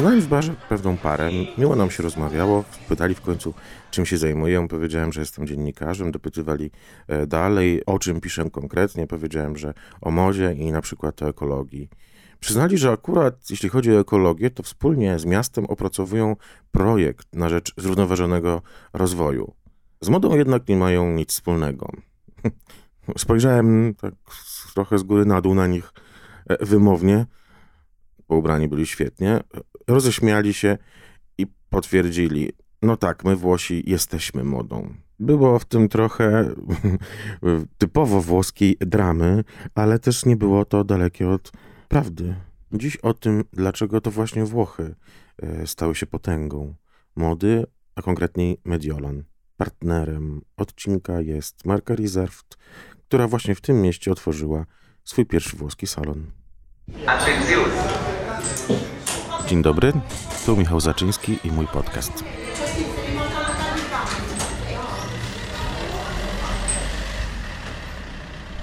Poznałem w barze pewną parę, miło nam się rozmawiało, pytali w końcu, czym się zajmuję. Powiedziałem, że jestem dziennikarzem, dopytywali e, dalej, o czym piszę konkretnie. Powiedziałem, że o modzie i na przykład o ekologii. Przyznali, że akurat jeśli chodzi o ekologię, to wspólnie z miastem opracowują projekt na rzecz zrównoważonego rozwoju. Z modą jednak nie mają nic wspólnego. Spojrzałem tak trochę z góry na dół na nich e, wymownie, bo ubrani byli świetnie, roześmiali się i potwierdzili, no tak, my Włosi jesteśmy modą. Było w tym trochę typowo włoskiej dramy, ale też nie było to dalekie od prawdy. Dziś o tym, dlaczego to właśnie Włochy e, stały się potęgą mody, a konkretniej Mediolan. Partnerem odcinka jest marka Reserved, która właśnie w tym mieście otworzyła swój pierwszy włoski salon. Dzień dobry, tu Michał Zaczyński i mój podcast.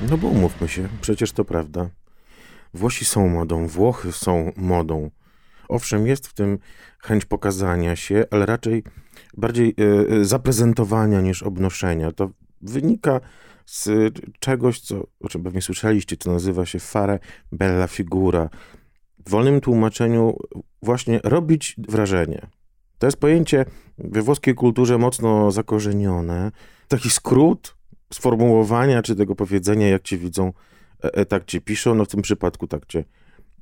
No bo umówmy się, przecież to prawda. Włosi są modą, Włochy są modą. Owszem, jest w tym chęć pokazania się, ale raczej bardziej y, zaprezentowania niż obnoszenia. To wynika z czegoś, co, o czym pewnie słyszeliście, co nazywa się fare bella figura. W wolnym tłumaczeniu właśnie robić wrażenie. To jest pojęcie we włoskiej kulturze mocno zakorzenione. Taki skrót sformułowania czy tego powiedzenia, jak cię widzą, e, e, tak cię piszą, no w tym przypadku tak cię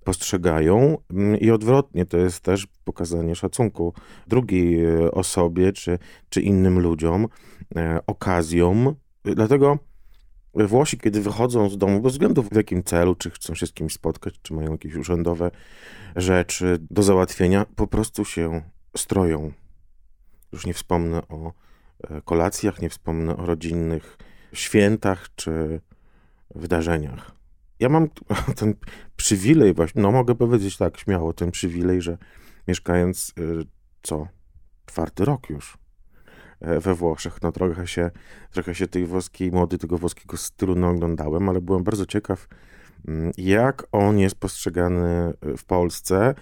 postrzegają mm, i odwrotnie, to jest też pokazanie szacunku drugiej e, osobie czy, czy innym ludziom, okazją. Dlatego Włosi, kiedy wychodzą z domu, bez względu w jakim celu, czy chcą się z kimś spotkać, czy mają jakieś urzędowe rzeczy do załatwienia, po prostu się stroją. Już nie wspomnę o kolacjach, nie wspomnę o rodzinnych świętach czy wydarzeniach. Ja mam ten przywilej, właśnie, no mogę powiedzieć tak śmiało, ten przywilej, że mieszkając y, co czwarty rok już e, we Włoszech, no trochę się, trochę się tej włoskiej mody, tego włoskiego stylu no, oglądałem, ale byłem bardzo ciekaw, mm, jak on jest postrzegany y, w Polsce.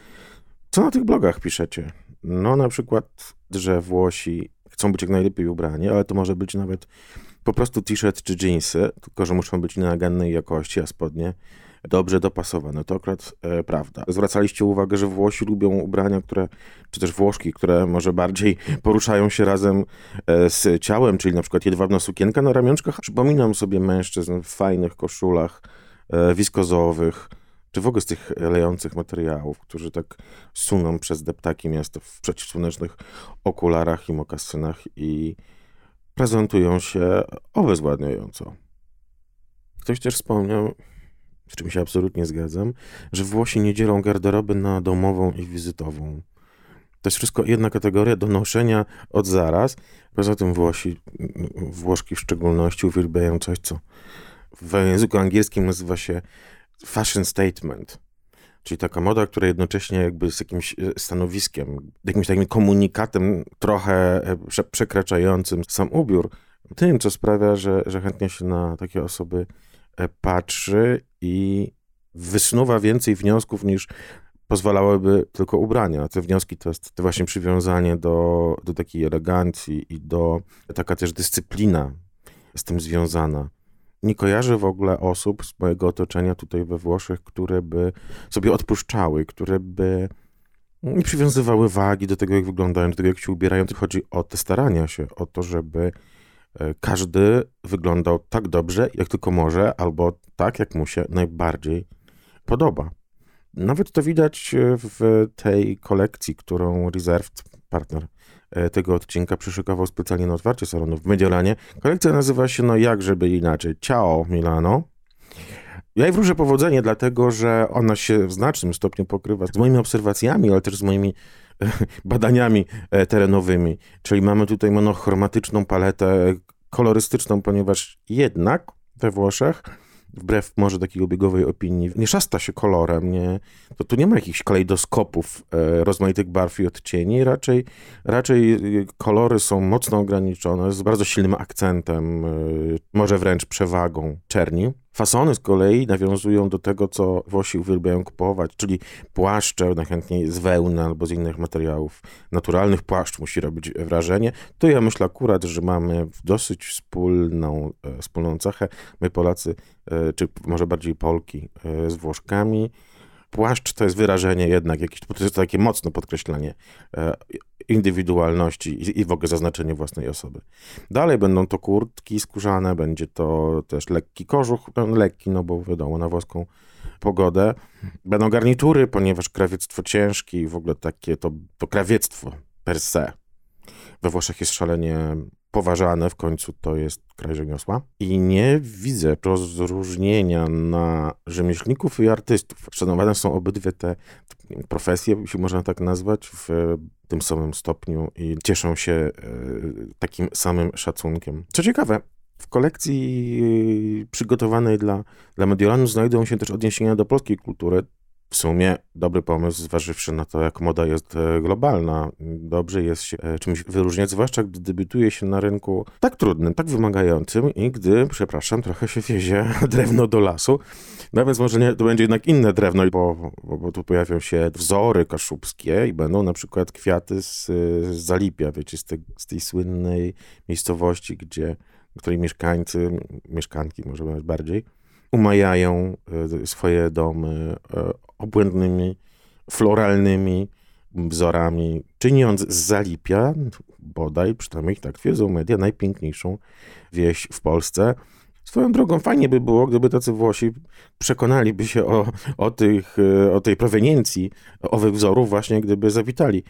Co na tych blogach piszecie? No na przykład, że Włosi chcą być jak najlepiej ubrani, ale to może być nawet po prostu t-shirt czy jeansy, tylko że muszą być nienagannej jakości, a spodnie dobrze dopasowane. To akurat e, prawda. Zwracaliście uwagę, że Włosi lubią ubrania, które, czy też Włoszki, które może bardziej poruszają się razem e, z ciałem, czyli na przykład jedwabna sukienka na ramionczkach. Przypominam sobie mężczyzn w fajnych koszulach e, wiskozowych, czy w ogóle z tych lejących materiałów, którzy tak suną przez deptaki miasta w przeciwsłonecznych okularach i mokasynach i prezentują się obezwładniająco. Ktoś też wspomniał, z czym się absolutnie zgadzam, że Włosi nie dzielą garderoby na domową i wizytową. To jest wszystko jedna kategoria do noszenia od zaraz. Poza tym Włosi, Włoszki w szczególności, uwielbiają coś, co w języku angielskim nazywa się fashion statement. Czyli taka moda, która jednocześnie jakby z jakimś e, stanowiskiem, jakimś takim komunikatem trochę e, prze, przekraczającym sam ubiór, tym, co sprawia, że, że chętnie się na takie osoby patrzy i wysnuwa więcej wniosków niż pozwalałyby tylko ubrania. Te wnioski to jest to właśnie przywiązanie do, do takiej elegancji i do taka też dyscyplina z tym związana nie kojarzę w ogóle osób z mojego otoczenia tutaj we Włoszech, które by sobie odpuszczały, które by nie przywiązywały wagi do tego, jak wyglądają, do tego, jak się ubierają. To chodzi o te starania się, o to, żeby e, każdy wyglądał tak dobrze, jak tylko może, albo tak, jak mu się najbardziej podoba. Nawet to widać e, w tej kolekcji, którą Reserved Partner E, tego odcinka przyszykował specjalnie na otwarcie salonu w Mediolanie. Kolekcja nazywa się, no jak żeby inaczej, Ciao Milano. Ja jej wróżę powodzenie, dlatego że ona się w znacznym stopniu pokrywa z moimi obserwacjami, ale też z moimi e, badaniami e, terenowymi. Czyli mamy tutaj monochromatyczną paletę kolorystyczną, ponieważ jednak we Włoszech wbrew może takiej obiegowej opinii, nie szasta się kolorem, nie, to tu nie ma jakichś kalejdoskopów e, rozmaitych barw i odcieni, raczej, raczej e, kolory są mocno ograniczone, z bardzo silnym akcentem, może wręcz przewagą czerni. Fasony z kolei nawiązują do tego, co Włosi uwielbiają kupować, czyli płaszcze, najchętniej z wełny albo z innych materiałów naturalnych. Płaszcz musi robić wrażenie. To ja myślę akurat, że mamy dosyć wspólną, e, wspólną cechę. My Polacy, e, czy może bardziej Polki e, z Włoszkami, płaszcz to jest wyrażenie jednak, jakieś, to jest takie mocne podkreślenie e, indywidualności i w ogóle zaznaczenie własnej osoby. Dalej będą to kurtki skórzane, będzie to też lekki kożuch, no, lekki, no bo wiadomo, na włoską pogodę. Będą garnitury, ponieważ krawiectwo ciężkie i w ogóle takie to, to krawiectwo per se we Włoszech jest szalenie poważane, w końcu to jest kraj rzemiosła. I nie widzę rozróżnienia na rzemieślników i artystów. Szanowane są obydwie te profesje, jeśli można tak nazwać, w tym samym stopniu i cieszą się e, takim samym szacunkiem. Co ciekawe, w kolekcji przygotowanej dla, dla Mediolanu znajdują się też odniesienia do polskiej kultury w sumie dobry pomysł, zważywszy na to, jak moda jest e, globalna. Dobrze jest się e, czymś wyróżniać, zwłaszcza gdy debiutuje się na rynku tak trudnym, tak wymagającym i gdy, przepraszam, trochę się wiezie drewno do lasu. No więc może nie, to będzie jednak inne drewno, bo, bo, bo tu pojawią się wzory kaszubskie i będą na przykład kwiaty z, z Zalipia, wiecie, z, te, z tej słynnej miejscowości, gdzie, której mieszkańcy, mieszkanki może bardziej, umajają e, swoje domy e, obłędnymi, floralnymi wzorami, czyniąc z Zalipia, bodaj, przynajmniej tak twierdzą media, najpiękniejszą wieś w Polsce. Swoją drogą fajnie by było, gdyby tacy Włosi przekonaliby się o, o, tych, e, o tej proweniencji owych wzorów właśnie, gdyby zawitali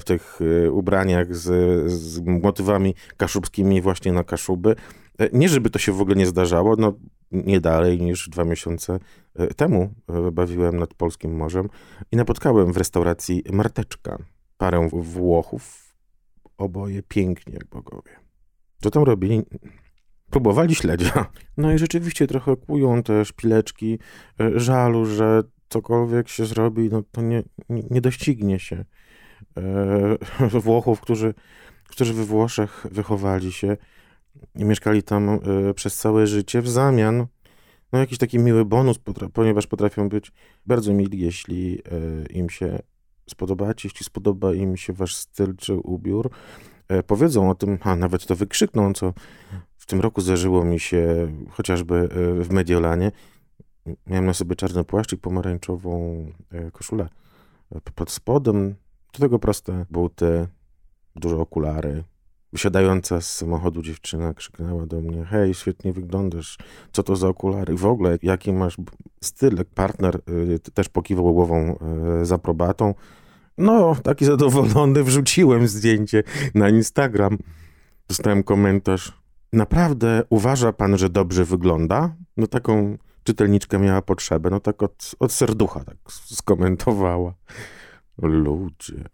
w tych ubraniach z, z motywami kaszubskimi właśnie na Kaszuby. Nie, żeby to się w ogóle nie zdarzało, no nie dalej niż dwa miesiące e, temu e, bawiłem nad Polskim Morzem i napotkałem w restauracji Marteczka parę Włochów, oboje piękni jak bogowie. Co tam robili? Próbowali śledzia. No i rzeczywiście trochę kłują te szpileczki e, żalu, że cokolwiek się zrobi, no to nie, nie doścignie się Włochów, którzy, którzy we Włoszech wychowali się mieszkali tam y, przez całe życie. W zamian no jakiś taki miły bonus, ponieważ potrafią być bardzo mili, jeśli y, im się spodobacie, jeśli spodoba im się wasz styl czy ubiór. Y, powiedzą o tym, a nawet to wykrzykną, co w tym roku zdarzyło mi się chociażby w Mediolanie. Miałem na sobie czarny płaszcz i pomarańczową koszulę pod spodem. Do tego proste buty, duże okulary, Wysiadająca z samochodu dziewczyna krzyknęła do mnie: Hej, świetnie wyglądasz, co to za okulary? W ogóle, jaki masz styl? Partner y, też pokiwał głową y, z aprobatą. No, taki zadowolony, wrzuciłem zdjęcie na Instagram. Dostałem komentarz. Naprawdę uważa pan, że dobrze wygląda? No taką czytelniczkę miała potrzebę, no tak od, od serducha tak skomentowała. Ludzie.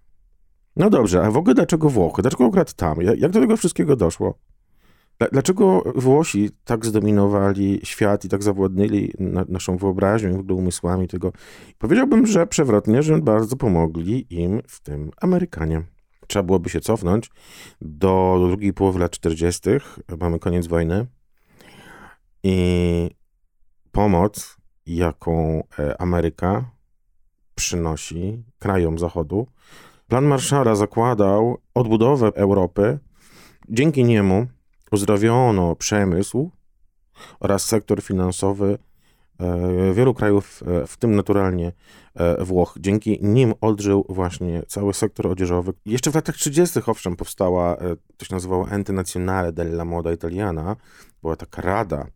No dobrze, a w ogóle dlaczego Włochy? Dlaczego akurat tam? Jak do tego wszystkiego doszło? Dlaczego Włosi tak zdominowali świat i tak zawładnęli na, naszą wyobraźnią i w ogóle umysłami tego? Powiedziałbym, że przewrotnie, że bardzo pomogli im w tym Amerykanie. Trzeba byłoby się cofnąć do drugiej połowy lat 40. Mamy koniec wojny i pomoc, jaką e, Ameryka przynosi krajom Zachodu, Plan Marszala zakładał odbudowę Europy. Dzięki niemu uzdrowiono przemysł oraz sektor finansowy e, wielu krajów, e, w tym naturalnie e, Włoch. Dzięki nim odżył właśnie cały sektor odzieżowy. Jeszcze w latach 30. owszem powstała, to się nazywało Ente Nazionale della Moda Italiana, była taka rada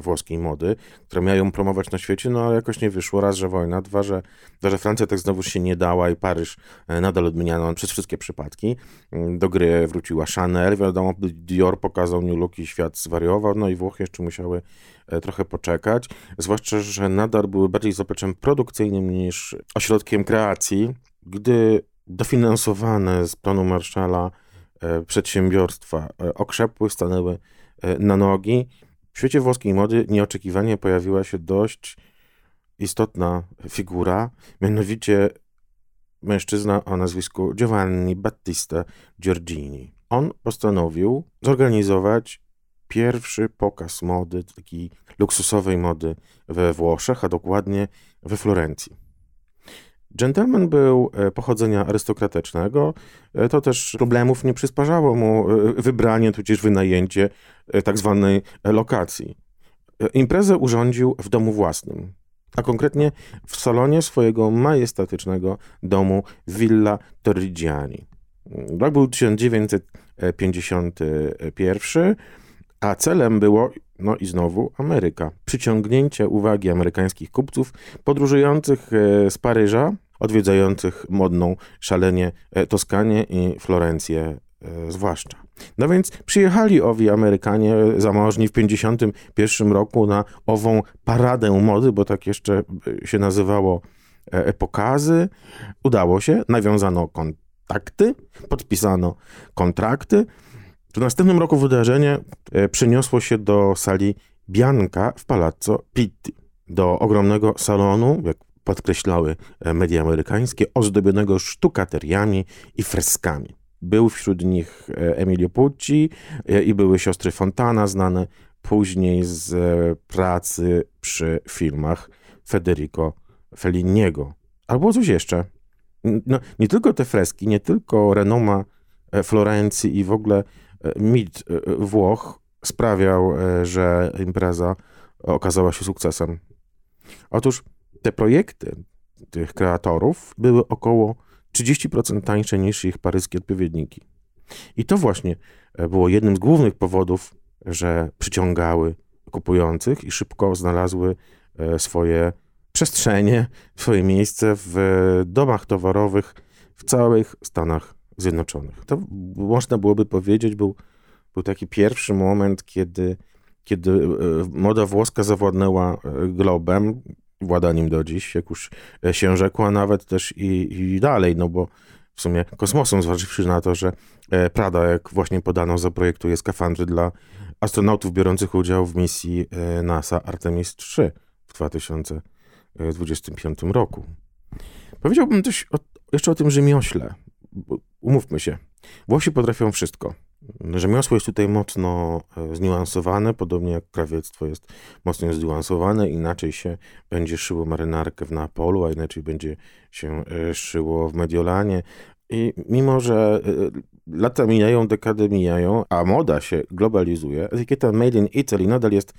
włoskiej mody, które miały promować na świecie, no ale jakoś nie wyszło. Raz, że wojna, dwa, że, dwa, że Francja tak znowu się nie dała i Paryż e, nadal odmieniano przez wszystkie przypadki. Mm, do gry wróciła Chanel, wiadomo, Dior pokazał New Look i świat zwariował, no i Włochy jeszcze musiały e, trochę poczekać, zwłaszcza, że nadal były bardziej zapleczem produkcyjnym niż ośrodkiem kreacji, gdy dofinansowane z planu Marszala e, przedsiębiorstwa okrzepły, stanęły na nogi, w świecie włoskiej mody nieoczekiwanie pojawiła się dość istotna figura, mianowicie mężczyzna o nazwisku Giovanni Battista Giorgini. On postanowił zorganizować pierwszy pokaz mody, takiej luksusowej mody we Włoszech, a dokładnie we Florencji. Gentleman był e, pochodzenia arystokratycznego, e, to też problemów nie przysparzało mu e, wybranie tudzież wynajęcie tak zwanej lokacji. Imprezę urządził w domu własnym, a konkretnie w salonie swojego majestatycznego domu Villa Torrigiani. Rok był 1951, a celem było, no i znowu, Ameryka. Przyciągnięcie uwagi amerykańskich kupców podróżujących z Paryża odwiedzających modną szalenie e, Toskanię i Florencję e, zwłaszcza. No więc przyjechali owi Amerykanie zamożni w 1951 roku na ową paradę mody, bo tak jeszcze e, się nazywało pokazy. Udało się, nawiązano kontakty, podpisano kontrakty. W następnym roku wydarzenie przeniosło się do sali Bianca w Palazzo Pitti, do ogromnego salonu, jak podkreślały e, media amerykańskie, ozdobionego sztukateriami i freskami. Był wśród nich e, Emilio Pucci e, i były siostry Fontana, znane później z pracy przy filmach Federico Felliniego. Albo coś jeszcze. No, nie tylko te freski, nie tylko renoma Florencji i w ogóle mit Włoch sprawiał, że impreza okazała się sukcesem. Otóż te projekty tych kreatorów były około 30% tańsze niż ich paryskie odpowiedniki. I to właśnie e, było jednym z głównych powodów, że przyciągały kupujących i szybko znalazły e, swoje przestrzenie, swoje miejsce w domach towarowych w całych Stanach Zjednoczonych. To można byłoby powiedzieć, był, był taki pierwszy moment, kiedy, kiedy e, moda włoska zawładnęła globem, włada nim do dziś, jak już e, się rzekła, nawet też i, i dalej, no bo w sumie kosmosem, zważywszy na to, że e, Prada, jak właśnie podano, zaprojektuje skafandry dla astronautów biorących udział w misji e, NASA Artemis III w 2025 roku. Powiedziałbym też o, jeszcze o tym rzemiośle. Umówmy się, Włosi potrafią wszystko. Rzemiosło jest tutaj mocno e, zniuansowane, podobnie jak krawiectwo jest mocno zniuansowane. Inaczej się będzie szyło marynarkę w Neapolu, a inaczej będzie się e, szyło w Mediolanie. I mimo, że e, lata mijają, dekady mijają, a moda się globalizuje, etykieta Made in Italy nadal jest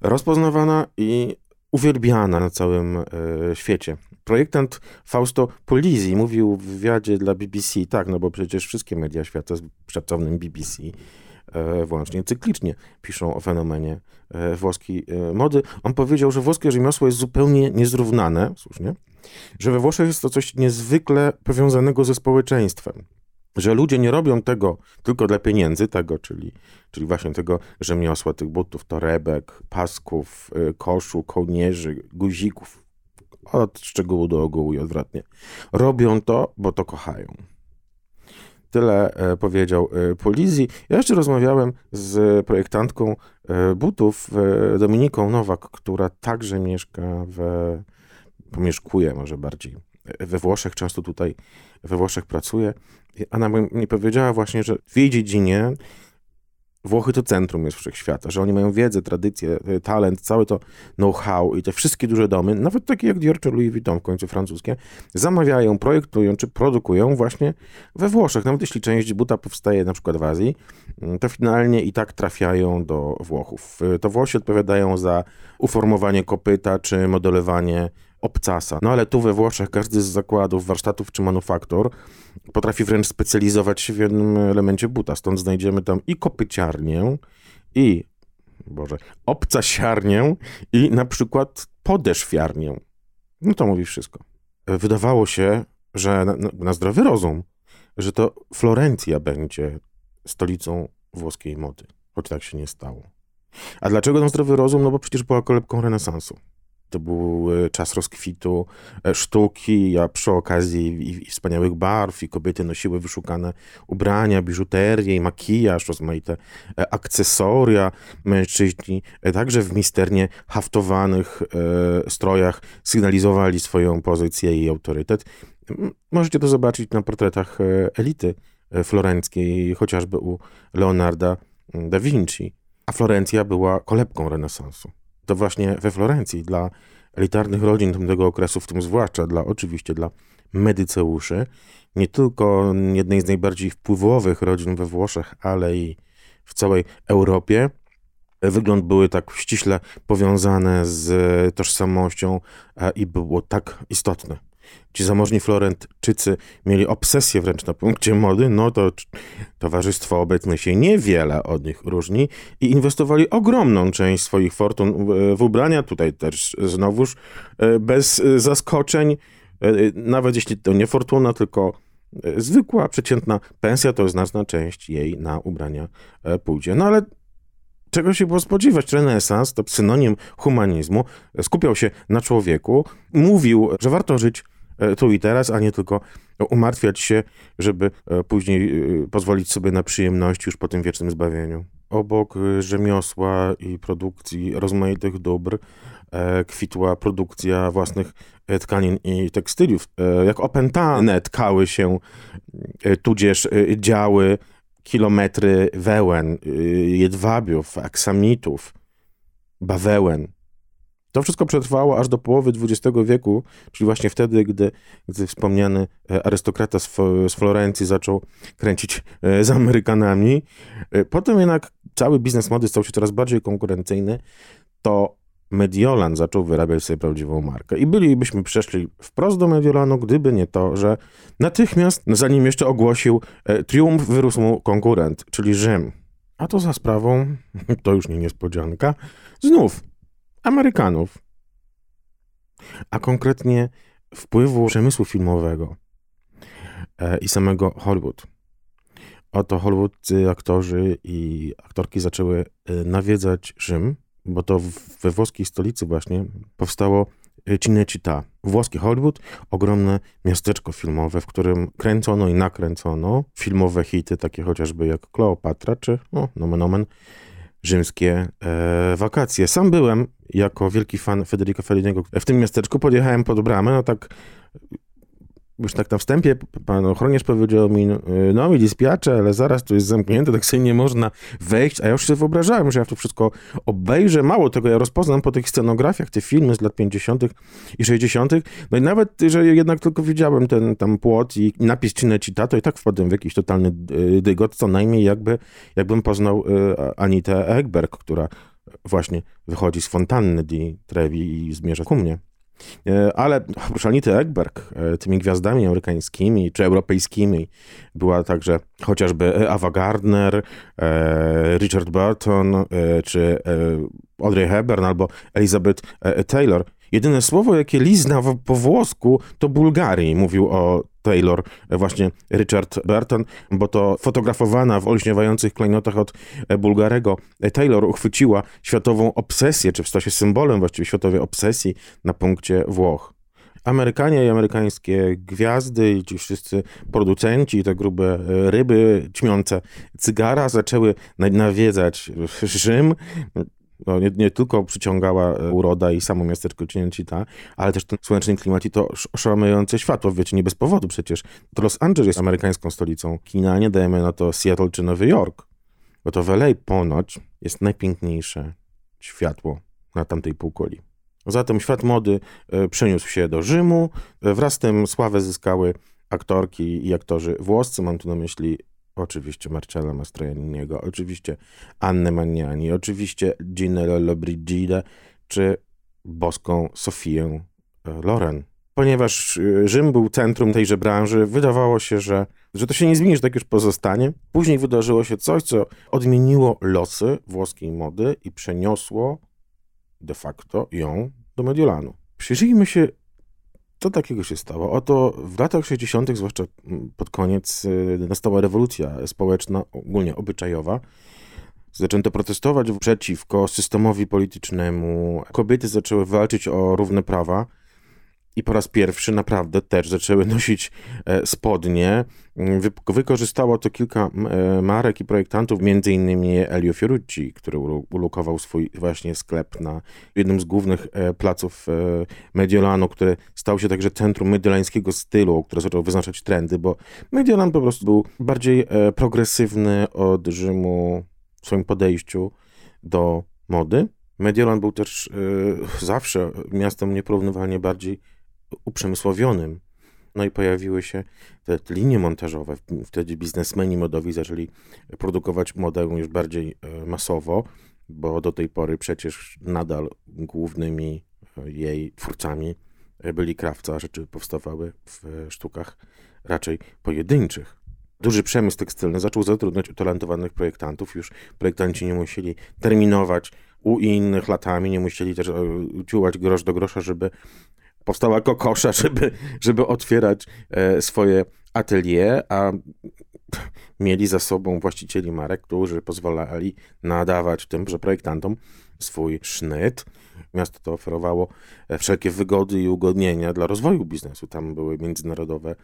rozpoznawana i uwielbiana na całym świecie. Projektant Fausto Polizzi mówił w wywiadzie dla BBC, tak, no bo przecież wszystkie media świata z szacownym BBC e, włącznie cyklicznie piszą o fenomenie e, włoskiej e, mody. On powiedział, że włoskie rzemiosło jest zupełnie niezrównane, słusznie, że we Włoszech jest to coś niezwykle powiązanego ze społeczeństwem że ludzie nie robią tego tylko dla pieniędzy, tego, czyli, czyli właśnie tego rzemiosła, tych butów, torebek, pasków, koszu, kołnierzy, guzików, od szczegółu do ogółu i odwrotnie. Robią to, bo to kochają. Tyle e, powiedział e, Polizji. Ja jeszcze rozmawiałem z projektantką e, butów Dominiką Nowak, która także mieszka w, pomieszkuje może bardziej we Włoszech, często tutaj we Włoszech pracuje. Ona mi powiedziała właśnie, że w jej dziedzinie Włochy to centrum jest wszechświata, że oni mają wiedzę, tradycję, e, talent, całe to know-how i te wszystkie duże domy, nawet takie jak Dior czy Louis Vuitton w końcu francuskie, zamawiają, projektują czy produkują właśnie we Włoszech. Nawet jeśli część buta powstaje na przykład w Azji, mm, to finalnie i tak trafiają do Włochów. E, to Włosi odpowiadają za uformowanie kopyta czy modelowanie obcasa. No ale tu we Włoszech każdy z zakładów, warsztatów czy manufaktur potrafi wręcz specjalizować się w jednym elemencie buta. Stąd znajdziemy tam i kopyciarnię, i, Boże, obcasiarnię, i na przykład podeszwiarnię. No to mówi wszystko. Wydawało się, że na, na zdrowy rozum, że to Florencja będzie stolicą włoskiej mody, choć tak się nie stało. A dlaczego na zdrowy rozum? No bo przecież była kolebką renesansu. To był e, czas rozkwitu e, sztuki, a przy okazji i, i wspaniałych barw, i kobiety nosiły wyszukane ubrania, biżuterię i makijaż, rozmaite e, akcesoria. Mężczyźni także w misternie haftowanych strojach sygnalizowali swoją pozycję i autorytet. Możecie to zobaczyć na portretach elity florenckiej, chociażby u Leonarda da Vinci. a Florencja była kolebką renesansu. To właśnie we Florencji dla elitarnych rodzin tamtego okresu, w tym zwłaszcza dla, oczywiście dla medyceuszy, nie tylko jednej z najbardziej wpływowych rodzin we Włoszech, ale i w całej Europie, wygląd były tak ściśle powiązane z tożsamością i było tak istotne. Ci zamożni Florentczycy mieli obsesję wręcz na punkcie mody, no to towarzystwo obecne się niewiele od nich różni i inwestowali ogromną część swoich fortun w ubrania, tutaj też znowuż e, bez zaskoczeń, e, nawet jeśli to nie fortuna, tylko e, zwykła, przeciętna pensja, to znaczna część jej na ubrania pójdzie. No ale czego się było spodziewać? Renesans to synonim humanizmu, skupiał się na człowieku, mówił, że warto żyć E, tu i teraz, a nie tylko umartwiać się, żeby e, później e, pozwolić sobie na przyjemność już po tym wiecznym zbawieniu. Obok rzemiosła i produkcji rozmaitych dóbr kwitła produkcja własnych tkanin i tekstyliów. Jak opętane tkały się, tudzież działy kilometry wełen, jedwabiów, aksamitów, bawełen. To wszystko przetrwało aż do połowy XX wieku, czyli właśnie wtedy, gdy, gdy wspomniany e, arystokrata z, z Florencji zaczął kręcić e, z Amerykanami. E, potem jednak cały biznes mody stał się coraz bardziej konkurencyjny. To Mediolan zaczął wyrabiać sobie prawdziwą markę. I bylibyśmy przeszli wprost do Mediolanu, gdyby nie to, że natychmiast, zanim jeszcze ogłosił triumf, wyrósł mu konkurent, czyli Rzym. A to za sprawą, to już nie niespodzianka, znów Amerykanów, a konkretnie wpływu przemysłu filmowego e, i samego Hollywood. Oto Hollywood aktorzy i aktorki zaczęły e, nawiedzać Rzym, bo to we włoskiej stolicy właśnie powstało e, Cinecittà. Włoski Hollywood, ogromne miasteczko filmowe, w którym kręcono i nakręcono filmowe hity, takie chociażby jak Kleopatra czy, no, nomen omen, rzymskie e, wakacje. Sam byłem jako wielki fan Federico Felliniego w tym miasteczku, podjechałem pod bramę, no tak już tak na wstępie pan ochroniarz powiedział mi, no mi dispiacze, ale zaraz tu jest zamknięte, tak sobie nie można wejść, a ja już sobie wyobrażałem, że ja to wszystko obejrzę. Mało tego, ja rozpoznam po tych scenografiach te filmy z lat 50. i 60. No i nawet, że jednak tylko widziałem ten tam płot i napis Cinecittà, to i tak wpadłem w jakiś totalny y, dygot, co najmniej jakby, jakbym poznał y, Anitę Egberg, która właśnie wychodzi z fontanny di Trevi i zmierza ku mnie. E, ale oprócz Anity Ekberg, e, tymi gwiazdami amerykańskimi czy europejskimi była także chociażby Ava Gardner, e, Richard Burton czy Audrey Hepburn albo Elizabeth Taylor. Jedyne słowo, jakie lizna po włosku, to Bułgarii. Mówił o Taylor, właśnie Richard Burton, bo to fotografowana w olśniewających klejnotach od Bułgarego Taylor uchwyciła światową obsesję, czy stała się symbolem właściwie światowej obsesji na punkcie Włoch. Amerykanie i amerykańskie gwiazdy i ci wszyscy producenci, te grube ryby ćmiące cygara zaczęły nawiedzać Rzym no, nie, nie, tylko przyciągała e, uroda i samo miasteczko Cinecittà, ale też ten słoneczny klimat i to oszałamiające światło, wiecie, nie bez powodu przecież. To Los Angeles jest amerykańską stolicą kina, nie dajemy na to Seattle czy Nowy Jork, bo to w LA ponoć jest najpiękniejsze światło na tamtej półkuli. Zatem świat mody e, przeniósł się do Rzymu, e, wraz z tym sławę zyskały aktorki i aktorzy włoscy, mam tu na myśli Oczywiście Marcella Mastroianniego, oczywiście Annę Magnani, oczywiście Ginę Lollobrigida, czy boską Sofię e, Loren. Ponieważ e, Rzym był centrum tejże branży, wydawało się, że, że to się nie zmieni, że tak już pozostanie. Później wydarzyło się coś, co odmieniło losy włoskiej mody i przeniosło de facto ją do Mediolanu. Przyjrzyjmy się co takiego się stało? Oto w latach 60., zwłaszcza pod koniec, y, nastała rewolucja społeczna, ogólnie obyczajowa. Zaczęto protestować przeciwko systemowi politycznemu. Kobiety zaczęły walczyć o równe prawa i po raz pierwszy naprawdę też zaczęły nosić e, spodnie. Mm, wy, wykorzystało to kilka e, marek i projektantów, między innymi Elio Fiorucci, który ulokował swój właśnie sklep na jednym z głównych e, placów Mediolanu, który stał się także centrum mediolańskiego stylu, który zaczął wyznaczać trendy, bo Mediolan po prostu był bardziej progresywny od Rzymu w swoim podejściu do mody. Mediolan był też zawsze miastem nieporównywalnie bardziej uprzemysłowionym. No i pojawiły się te linie montażowe. Wtedy biznesmeni modowi zaczęli produkować modę już bardziej y, masowo, bo do tej pory przecież nadal głównymi y, jej twórcami byli krawca, rzeczy powstawały w sztukach raczej pojedynczych. Duży przemysł tekstylny zaczął zatrudniać utalentowanych projektantów. Już projektanci nie musieli terminować u innych latami, nie musieli też ciułać grosz do grosza, żeby powstała kokosza, żeby, żeby otwierać e, swoje atelier, a mieli za sobą właścicieli marek, którzy pozwalali nadawać tymże projektantom swój sznyt. Miasto to oferowało e, wszelkie wygody i ugodnienia dla rozwoju biznesu. Tam były międzynarodowe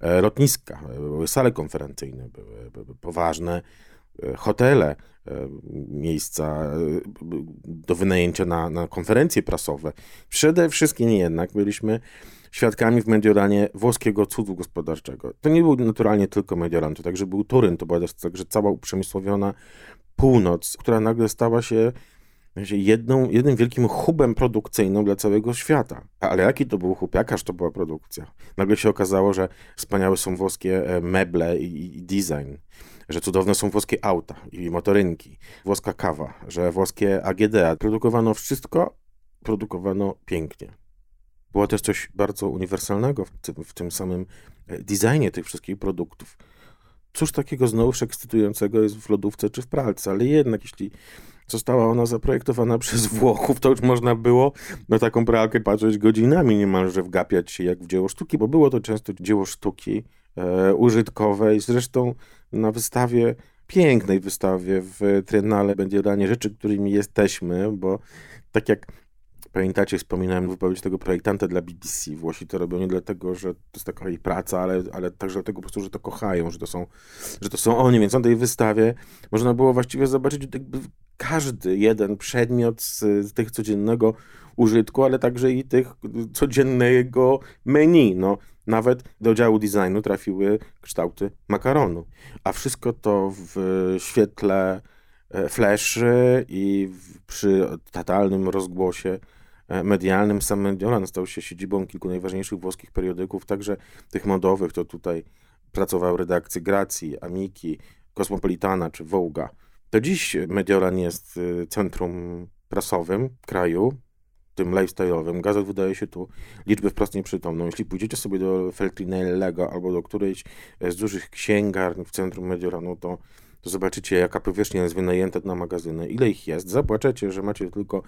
e, lotniska, były sale konferencyjne, były, były poważne hotele, miejsca do wynajęcia na, na konferencje prasowe. Przede wszystkim jednak byliśmy świadkami w Mediolanie włoskiego cudu gospodarczego. To nie był naturalnie tylko Mediolan, to także był Turyn, to była także cała uprzemysłowiona północ, która nagle stała się jedną, jednym wielkim hubem produkcyjnym dla całego świata. Ale jaki to był hub, jakaż to była produkcja? Nagle się okazało, że wspaniałe są włoskie e, meble i, i design że cudowne są włoskie auta i motorynki, włoska kawa, że włoskie AGD. Produkowano wszystko, produkowano pięknie. Było też coś bardzo uniwersalnego w tym, w tym samym e, designie tych wszystkich produktów. Cóż takiego znowuż ekscytującego jest w lodówce czy w pralce, ale jednak jeśli została ona zaprojektowana przez Włochów, to już można było na taką pralkę patrzeć godzinami, niemalże wgapiać się jak w dzieło sztuki, bo było to często dzieło sztuki e, użytkowej. Zresztą na wystawie, pięknej wystawie w Triennale będzie danie rzeczy, którymi jesteśmy, bo tak jak pamiętacie, wspominałem wypowiedź tego projektanta dla BBC. Włosi to robią nie dlatego, że to jest taka ich praca, ale, ale także dlatego po prostu, że to kochają, że to są, że to są oni. Więc na tej wystawie można było właściwie zobaczyć każdy jeden przedmiot z, z tych codziennego użytku, ale także i tych codziennego menu. No, nawet do działu designu trafiły kształty makaronu. A wszystko to w świetle e, fleszy i przy totalnym rozgłosie medialnym. Sam Mediolan stał się siedzibą kilku najważniejszych włoskich periodyków, także tych modowych. To tutaj pracował redakcje Gracji, Amiki, Cosmopolitana czy Voga. To dziś Mediolan jest e, centrum prasowym kraju, tym lifestyle'owym. Gazet wydaje się tu liczbę wprost nieprzytomną. Jeśli pójdziecie sobie do Feltrinellego albo do którejś z dużych księgarni w centrum Mediolanu, to, to zobaczycie, jaka powierzchnia jest wynajęta na magazyny, ile ich jest. Zapłaczecie, że macie tylko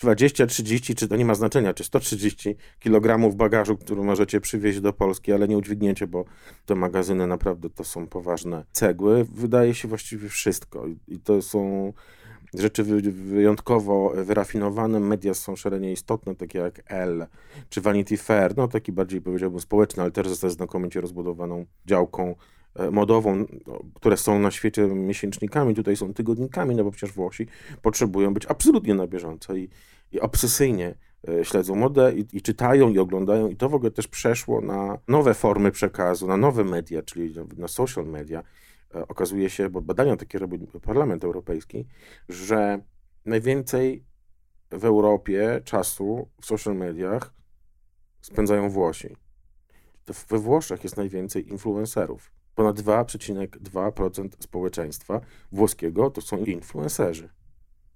20, 30, czy to nie ma znaczenia, czy 130 kg bagażu, który możecie przywieźć do Polski, ale nie udźwigniecie, bo te magazyny naprawdę to są poważne cegły. Wydaje się właściwie wszystko. I to są rzeczy wyjątkowo wyrafinowane. Media są szalenie istotne, takie jak L czy Vanity Fair, no taki bardziej powiedziałbym społeczny, ale też ze znakomicie rozbudowaną działką modową, no, które są na świecie miesięcznikami, tutaj są tygodnikami, no bo przecież Włosi potrzebują być absolutnie na bieżąco i, i obsesyjnie e, śledzą modę i, i, czytają i oglądają i to w ogóle też przeszło na nowe formy przekazu, na nowe media, czyli na social media. E, okazuje się, bo badania takie robi Parlament Europejski, że najwięcej w Europie czasu w social mediach spędzają Włosi. To we Włoszech jest najwięcej influencerów. Ponad 2,2% społeczeństwa włoskiego to są influencerzy.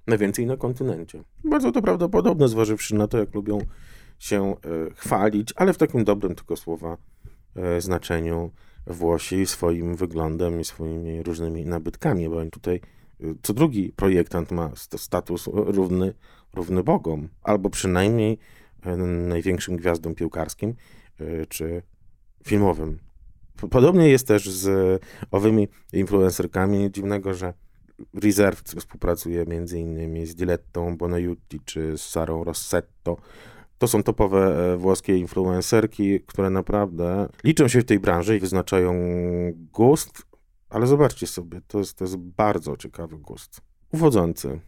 Najwięcej na kontynencie. Bardzo to prawdopodobne, zważywszy na to, jak lubią się e, chwalić, ale w takim dobrym tylko słowa e, znaczeniu Włosi swoim wyglądem i swoimi różnymi nabytkami, bo tutaj y, co drugi projektant ma status równy, równy Bogom, albo przynajmniej największym gwiazdom piłkarskim czy filmowym. Podobnie jest też z owymi influencerkami. Dziwnego, że Reserve współpracuje między innymi z Dilettą Bonaiuti czy z Sarą Rossetto, to są topowe e, włoskie influencerki, które naprawdę liczą się w tej branży i wyznaczają gust, ale zobaczcie sobie, to jest, to jest bardzo ciekawy gust. Uwodzący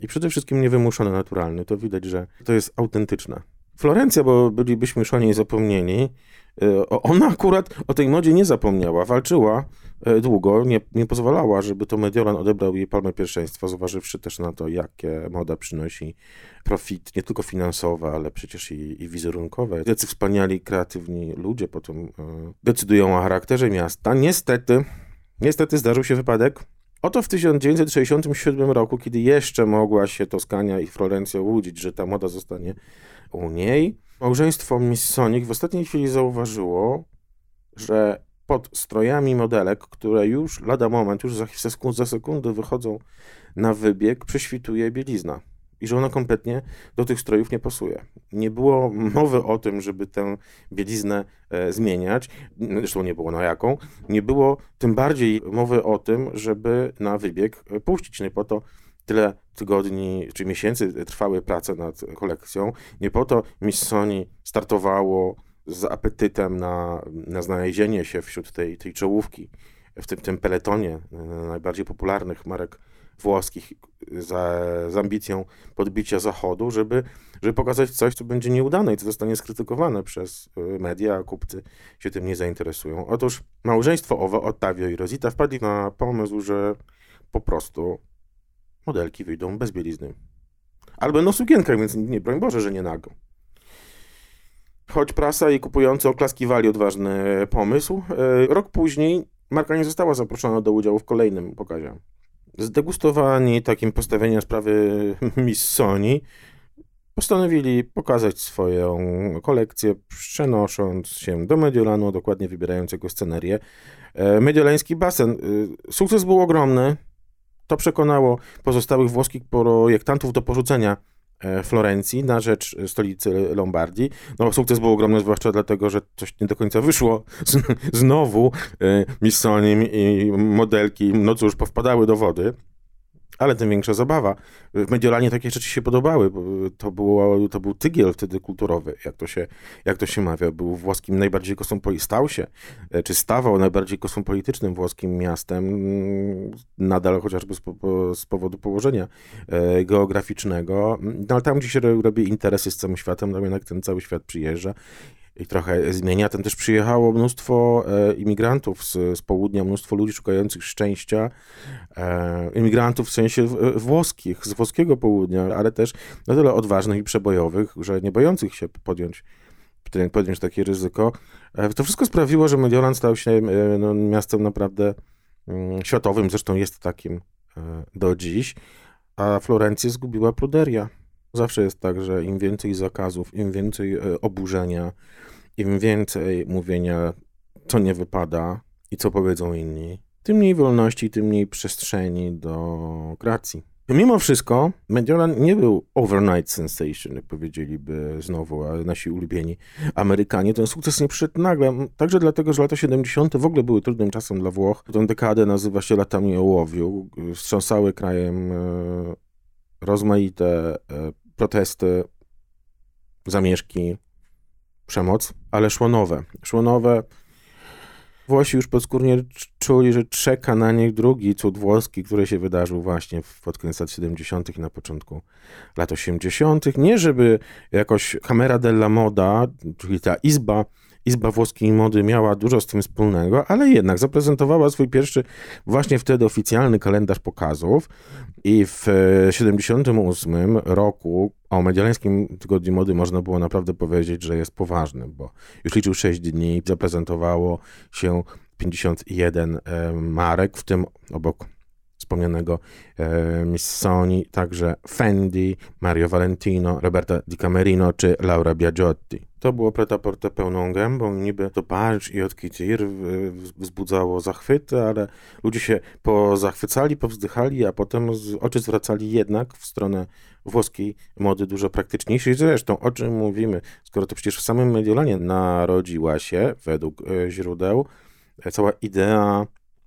i przede wszystkim niewymuszony, naturalny. To widać, że to jest autentyczne. Florencja, bo bylibyśmy już o niej zapomnieni, e, ona akurat o tej modzie nie zapomniała. Walczyła e, długo nie, nie pozwalała, żeby to Mediolan odebrał jej palmę pierwszeństwa, zważywszy też na to, jakie moda przynosi profit, nie tylko finansowy, ale przecież i, i wizerunkowe. Jacy wspaniali, kreatywni ludzie potem e, decydują o charakterze miasta. Niestety, niestety zdarzył się wypadek. Oto w 1967 roku, kiedy jeszcze mogła się Toskania i Florencja łudzić, że ta moda zostanie u niej, małżeństwo Missonic w ostatniej chwili zauważyło, że pod strojami modelek, które już lada moment, już za, sekund, za sekundę wychodzą na wybieg, prześwituje bielizna. I że ona kompletnie do tych strojów nie pasuje. Nie było mowy o tym, żeby tę bieliznę e, zmieniać, zresztą nie było na jaką. Nie było tym bardziej mowy o tym, żeby na wybieg e, puścić. Nie po to tyle tygodni czy miesięcy trwały prace nad kolekcją. Nie po to Miss Sony startowało z apetytem na, na znalezienie się wśród tej, tej czołówki, w tym, tym peletonie e, najbardziej popularnych marek włoskich za, z ambicją podbicia Zachodu, żeby, żeby pokazać coś, co będzie nieudane i co zostanie skrytykowane przez e, media, a kupcy się tym nie zainteresują. Otóż małżeństwo owe, Ottavio i Rosita, wpadli na pomysł, że po prostu modelki wyjdą bez bielizny. Albo no sukienkach, więc nie, broń Boże, że nie nago. Choć prasa i kupujący oklaskiwali odważny pomysł, e, rok później marka nie została zaproszona do udziału w kolejnym pokazie. Zdegustowani takim postawieniem sprawy Miss Sony, postanowili pokazać swoją kolekcję, przenosząc się do Mediolanu, dokładnie wybierając jego scenerię. E, mediolański basen. E, sukces był ogromny. To przekonało pozostałych włoskich projektantów do porzucenia E, Florencji na rzecz stolicy Lombardii. No, sukces był ogromny, zwłaszcza dlatego, że coś nie do końca wyszło. Znowu e, Missonim i modelki, no cóż, powpadały do wody. Ale tym większa zabawa. W Mediolanie takie rzeczy się podobały. To, było, to był tygiel wtedy kulturowy, jak to się, jak to się mawia. Był włoskim najbardziej kosmopolitycznym, stał się, e, czy stawał najbardziej kosmopolitycznym włoskim miastem, mm, nadal chociażby z, z powodu położenia e, geograficznego. No, ale tam, gdzie się robi interesy z całym światem, no jednak ten cały świat przyjeżdża i trochę zmienia. Tam też przyjechało mnóstwo e, imigrantów z, z południa, mnóstwo ludzi szukających szczęścia, e, imigrantów w sensie w, włoskich, z włoskiego południa, ale też na tyle odważnych i przebojowych, że nie bojących się podjąć podjąć takie ryzyko. E, to wszystko sprawiło, że Mediolan stał się e, no, miastem naprawdę mm, światowym, zresztą jest takim e, do dziś, a Florencję zgubiła pruderia. Zawsze jest tak, że im więcej zakazów, im więcej e, oburzenia, im więcej mówienia, co nie wypada i co powiedzą inni, tym mniej wolności, tym mniej przestrzeni do kreacji. Mimo wszystko, Mediolan nie był overnight sensation, jak powiedzieliby znowu nasi ulubieni Amerykanie. Ten sukces nie przyszedł nagle, także dlatego, że lata 70. w ogóle były trudnym czasem dla Włoch. Tę dekadę nazywa się latami ołowiu. Wstrząsały krajem e, rozmaite e, protesty, zamieszki, przemoc, ale szło nowe. Szło nowe. Włosi już podskórnie czuli, że czeka na nich drugi cud włoski, który się wydarzył właśnie pod koniec lat 70. i na początku lat 80. Nie żeby jakoś Camera della Moda, czyli ta izba, izba włoskiej mody miała dużo z tym wspólnego, ale jednak zaprezentowała swój pierwszy właśnie wtedy oficjalny kalendarz pokazów i w 78 roku o Mediolańskim Tygodniu Mody można było naprawdę powiedzieć, że jest poważny, bo już liczył 6 dni, zaprezentowało się 51 e, marek, w tym obok wspomnianego e, Missoni, także Fendi, Mario Valentino, Roberta Di Camerino czy Laura Biagiotti. To było preta-porte pełną gębą, niby to Paryż i od Kitir wzbudzało zachwyty, ale ludzie się pozachwycali, powzdychali, a potem oczy zwracali jednak w stronę włoskiej mody dużo praktyczniejszej. Zresztą o czym mówimy, skoro to przecież w samym Mediolanie narodziła się, według e, źródeł, e, cała idea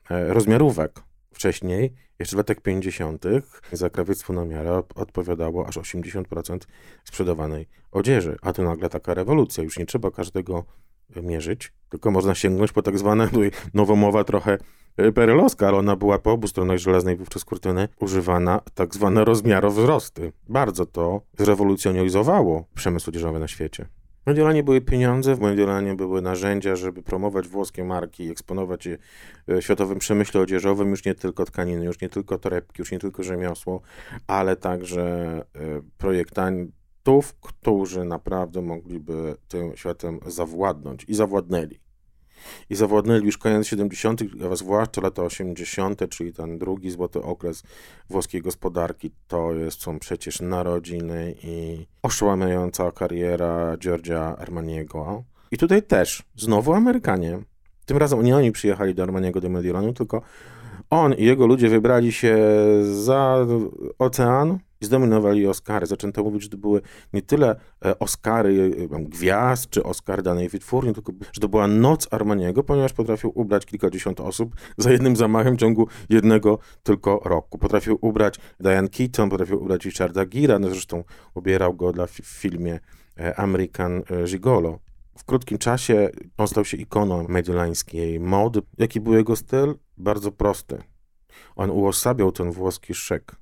e, rozmiarówek. Wcześniej, jeszcze w latach 50., za krawiectwo na miarę odpowiadało aż 80% sprzedawanej odzieży. A tu nagle taka rewolucja. Już nie trzeba każdego mierzyć, tylko można sięgnąć po tak zwane, nowomowa trochę e, perelowska, ale ona była po obu stronach żelaznej wówczas kurtyny używana tak zwane rozmiarowzrosty. Bardzo to zrewolucjonizowało przemysł odzieżowy na świecie. Mediolanie były pieniądze, w Mediolanie były narzędzia, żeby promować włoskie marki, eksponować je w światowym przemyśle odzieżowym, już nie tylko tkaniny, już nie tylko torebki, już nie tylko rzemiosło, ale także e, projektantów, którzy naprawdę mogliby tym światem zawładnąć i zawładnęli. I zawładnęli już koniec 70., a zwłaszcza lata 80., czyli ten drugi złoty okres włoskiej gospodarki, to jest, są przecież narodziny i oszałamiająca kariera Giorgia Armaniego. I tutaj też, znowu Amerykanie. Tym razem nie oni przyjechali do Armaniego do Mediolanu, tylko on i jego ludzie wybrali się za ocean i zdominowali Oscary. Zaczęto mówić, że to były nie tyle e, Oscary e, gwiazd, czy Oscar danej wytwórni, tylko że to była noc Armaniego, ponieważ potrafił ubrać kilkadziesiąt osób za jednym zamachem w ciągu jednego tylko roku. Potrafił ubrać Diane Keaton, potrafił ubrać Richarda Gira, no zresztą ubierał go dla w filmie e, American Gigolo. W krótkim czasie on stał się ikoną mediolańskiej mody. Jaki był jego styl? Bardzo prosty. On uosabiał ten włoski szyk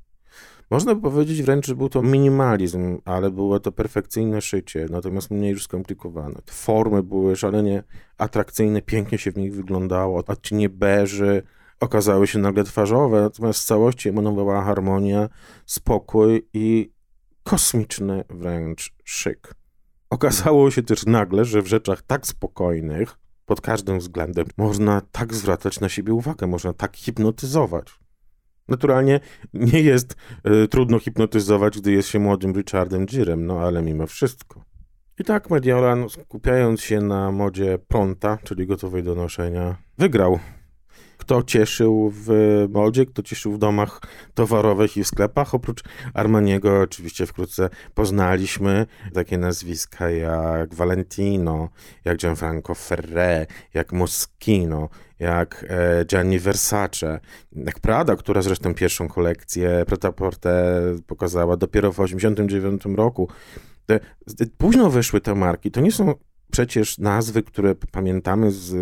można by powiedzieć wręcz, że był to minimalizm, ale było to perfekcyjne szycie, natomiast mniej już skomplikowane. Formy były szalenie atrakcyjne, pięknie się w nich wyglądało, odcienie beży okazały się nagle twarzowe, natomiast w całości emanowała harmonia, spokój i kosmiczny wręcz szyk. Okazało się też nagle, że w rzeczach tak spokojnych, pod każdym względem, można tak zwracać na siebie uwagę, można tak hipnotyzować. Naturalnie nie jest y, trudno hipnotyzować, gdy jest się młodym Richardem Girem, no ale mimo wszystko. I tak Mediolan, skupiając się na modzie pronta, czyli gotowej do noszenia, wygrał kto cieszył w modzie, kto cieszył w domach towarowych i w sklepach. Oprócz Armaniego oczywiście wkrótce poznaliśmy takie nazwiska jak Valentino, jak Gianfranco Ferré, jak Moschino, jak e, Gianni Versace, jak Prada, która zresztą pierwszą kolekcję Preta-Porte pokazała dopiero w 1989 roku. Te, późno wyszły te marki. To nie są przecież nazwy, które pamiętamy z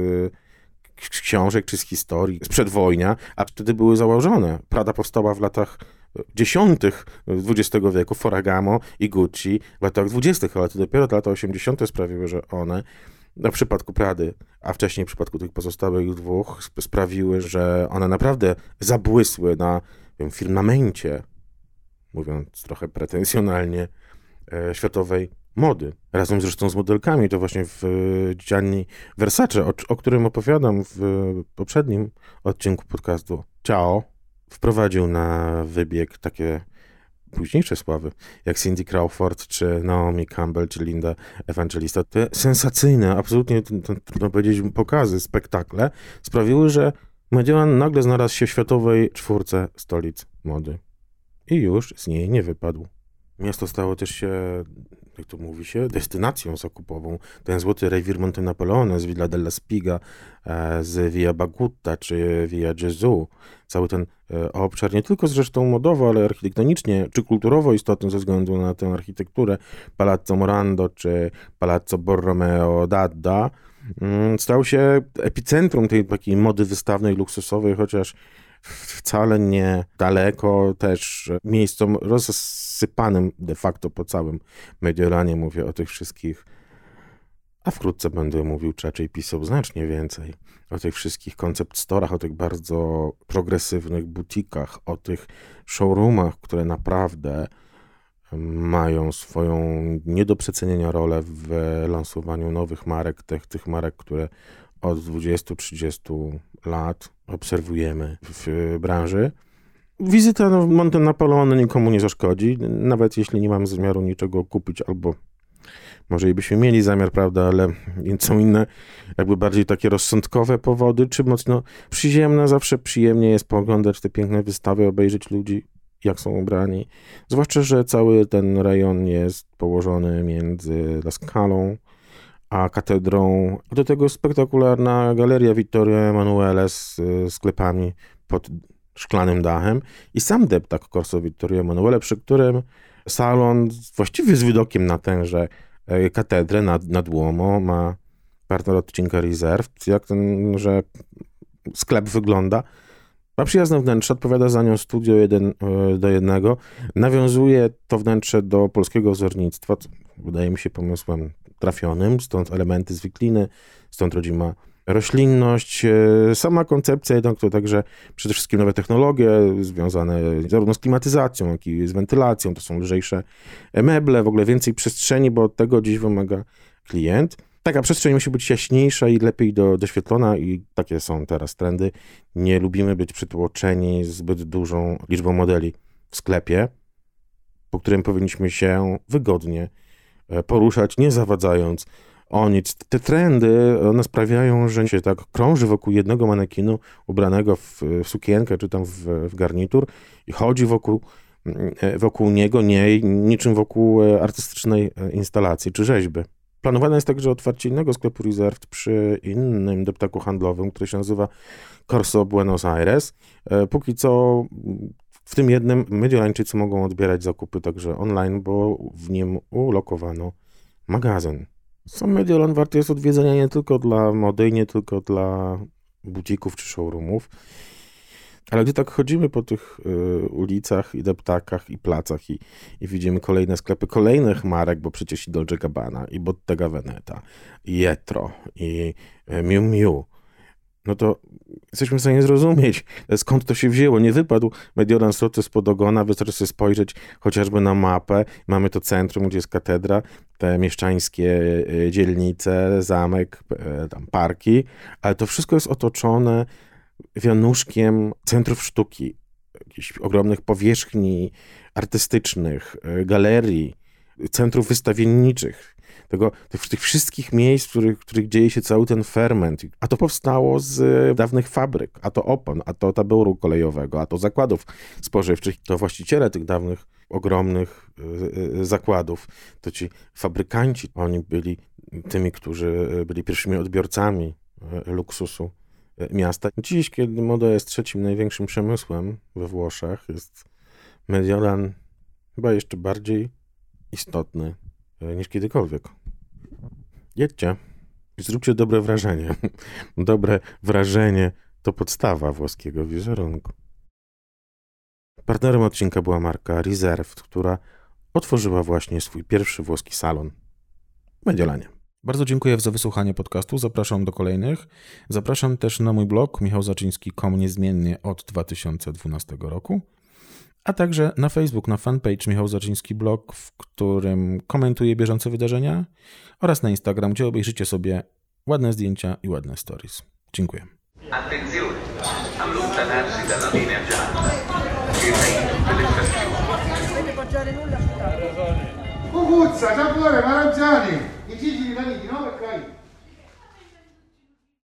z książek czy z historii, z przedwojnia, a wtedy były założone. Prada powstała w latach dziesiątych XX wieku, Foragamo i Gucci w latach dwudziestych, ale to dopiero te lata 80. sprawiły, że one w przypadku Prady, a wcześniej w przypadku tych pozostałych dwóch sprawiły, że one naprawdę zabłysły na wiem, firmamencie, mówiąc trochę pretensjonalnie, e, światowej mody. Razem zresztą z modelkami, to właśnie w Gianni Versace, o, o którym opowiadam w poprzednim odcinku podcastu Ciao, wprowadził na wybieg takie późniejsze sławy, jak Cindy Crawford, czy Naomi Campbell, czy Linda Evangelista. Te sensacyjne, absolutnie trudno powiedzieć pokazy, spektakle sprawiły, że Mediolan nagle znalazł się w światowej czwórce stolic mody. I już z niej nie wypadł. Miasto stało też się jak to mówi się, destynacją zakupową. Ten złoty rewir Monte Napoleone z Villa della Spiga, e, z Via Bagutta czy Via Gesù. Cały ten e, obszar, nie tylko zresztą modowo, ale architektonicznie czy kulturowo istotny ze względu na tę architekturę, Palazzo Morando czy Palazzo Borromeo d'Adda, mm, stał się epicentrum tej takiej mody wystawnej, luksusowej, chociaż wcale nie daleko też miejscom rozsypanym de facto po całym Mediolanie. Mówię o tych wszystkich, a wkrótce będę mówił, czy raczej pisał znacznie więcej o tych wszystkich koncept storach, o tych bardzo progresywnych butikach, o tych showroomach, które naprawdę mają swoją nie do przecenienia rolę w lansowaniu nowych marek, tych, tych marek, które od 20-30 lat obserwujemy w branży. Wizyta w Monte Napoleone nikomu nie zaszkodzi, nawet jeśli nie mam zamiaru niczego kupić, albo może i byśmy mieli zamiar, prawda, ale są inne, jakby bardziej takie rozsądkowe powody, czy mocno przyziemne. Zawsze przyjemnie jest pooglądać te piękne wystawy, obejrzeć ludzi, jak są ubrani. Zwłaszcza, że cały ten rejon jest położony między La Scalą, a katedrą. Do tego spektakularna galeria Vittorio Emanuele z sklepami pod szklanym dachem i sam deptak Corso Vittorio Emanuele, przy którym salon właściwie z widokiem na tęże e, katedrę nad, nad Duomo ma partner odcinka Reserve. Jak ten, że sklep wygląda? Ma przyjazne wnętrze, odpowiada za nią studio jeden e, do jednego. Nawiązuje to wnętrze do polskiego wzornictwa, co wydaje mi się pomysłem trafionym, stąd elementy z wikliny, stąd rodzima roślinność. E, sama koncepcja jednak to także przede wszystkim nowe technologie związane zarówno z klimatyzacją, jak i z wentylacją. To są lżejsze meble, w ogóle więcej przestrzeni, bo od tego dziś wymaga klient. Taka przestrzeń musi być jaśniejsza i lepiej do, doświetlona i takie są teraz trendy. Nie lubimy być przytłoczeni zbyt dużą liczbą modeli w sklepie, po którym powinniśmy się wygodnie e, poruszać, nie zawadzając o nic. Te trendy, one sprawiają, że się tak krąży wokół jednego manekinu ubranego w, sukienkę czy tam w, w garnitur i chodzi wokół, mm, e, wokół niego, nie niczym wokół e, artystycznej instalacji czy rzeźby. Planowane jest także otwarcie innego sklepu Reserved przy innym deptaku handlowym, który się nazywa Corso Buenos Aires. E, póki co w tym jednym Mediolańczycy mogą odbierać zakupy także online, bo w nim ulokowano magazyn. Sam Mediolan warty jest odwiedzenia nie tylko dla mody, nie tylko dla bucików czy showroomów. Ale gdy tak chodzimy po tych y, ulicach i deptakach i placach i, i, widzimy kolejne sklepy kolejnych marek, bo przecież i Dolce Gabbana, i Bottega Veneta, i Jetro, i y, Miu Miu, no to jesteśmy w stanie zrozumieć, skąd to się wzięło. Nie wypadł Mediolan Soty spod ogona, wystarczy spojrzeć chociażby na mapę. Mamy to centrum, gdzie jest katedra, te mieszczańskie y, dzielnice, zamek, y, tam parki, ale to wszystko jest otoczone wianuszkiem centrów sztuki, jakichś ogromnych powierzchni artystycznych, e, galerii, centrów wystawienniczych, tego, tych, tych wszystkich miejsc, w których, w których dzieje się cały ten ferment. A to powstało z dawnych fabryk, a to opon, a to taboru kolejowego, a to zakładów spożywczych. To właściciele tych dawnych, ogromnych e, e, zakładów, to ci fabrykanci, oni byli tymi, którzy byli pierwszymi odbiorcami luksusu E, miasta. Dziś, kiedy moda jest trzecim największym przemysłem we Włoszech, jest Mediolan chyba jeszcze bardziej istotny e, niż kiedykolwiek. Jedźcie i zróbcie dobre wrażenie. Dobre wrażenie to podstawa włoskiego wizerunku. Partnerem odcinka była marka Reserved, która otworzyła właśnie swój pierwszy włoski salon Mediolanie. Bardzo dziękuję za wysłuchanie podcastu. Zapraszam do kolejnych. Zapraszam też na mój blog michałzaczyński.com niezmiennie od 2012 roku, a także na Facebook, na fanpage Michał Zaczyński Blog, w którym komentuję bieżące wydarzenia oraz na Instagram, gdzie obejrzycie sobie ładne zdjęcia i ładne stories. Dziękuję. Attenzione, allontanarsi dalla linea gialla. Il già ragioni! I gigi di no? Per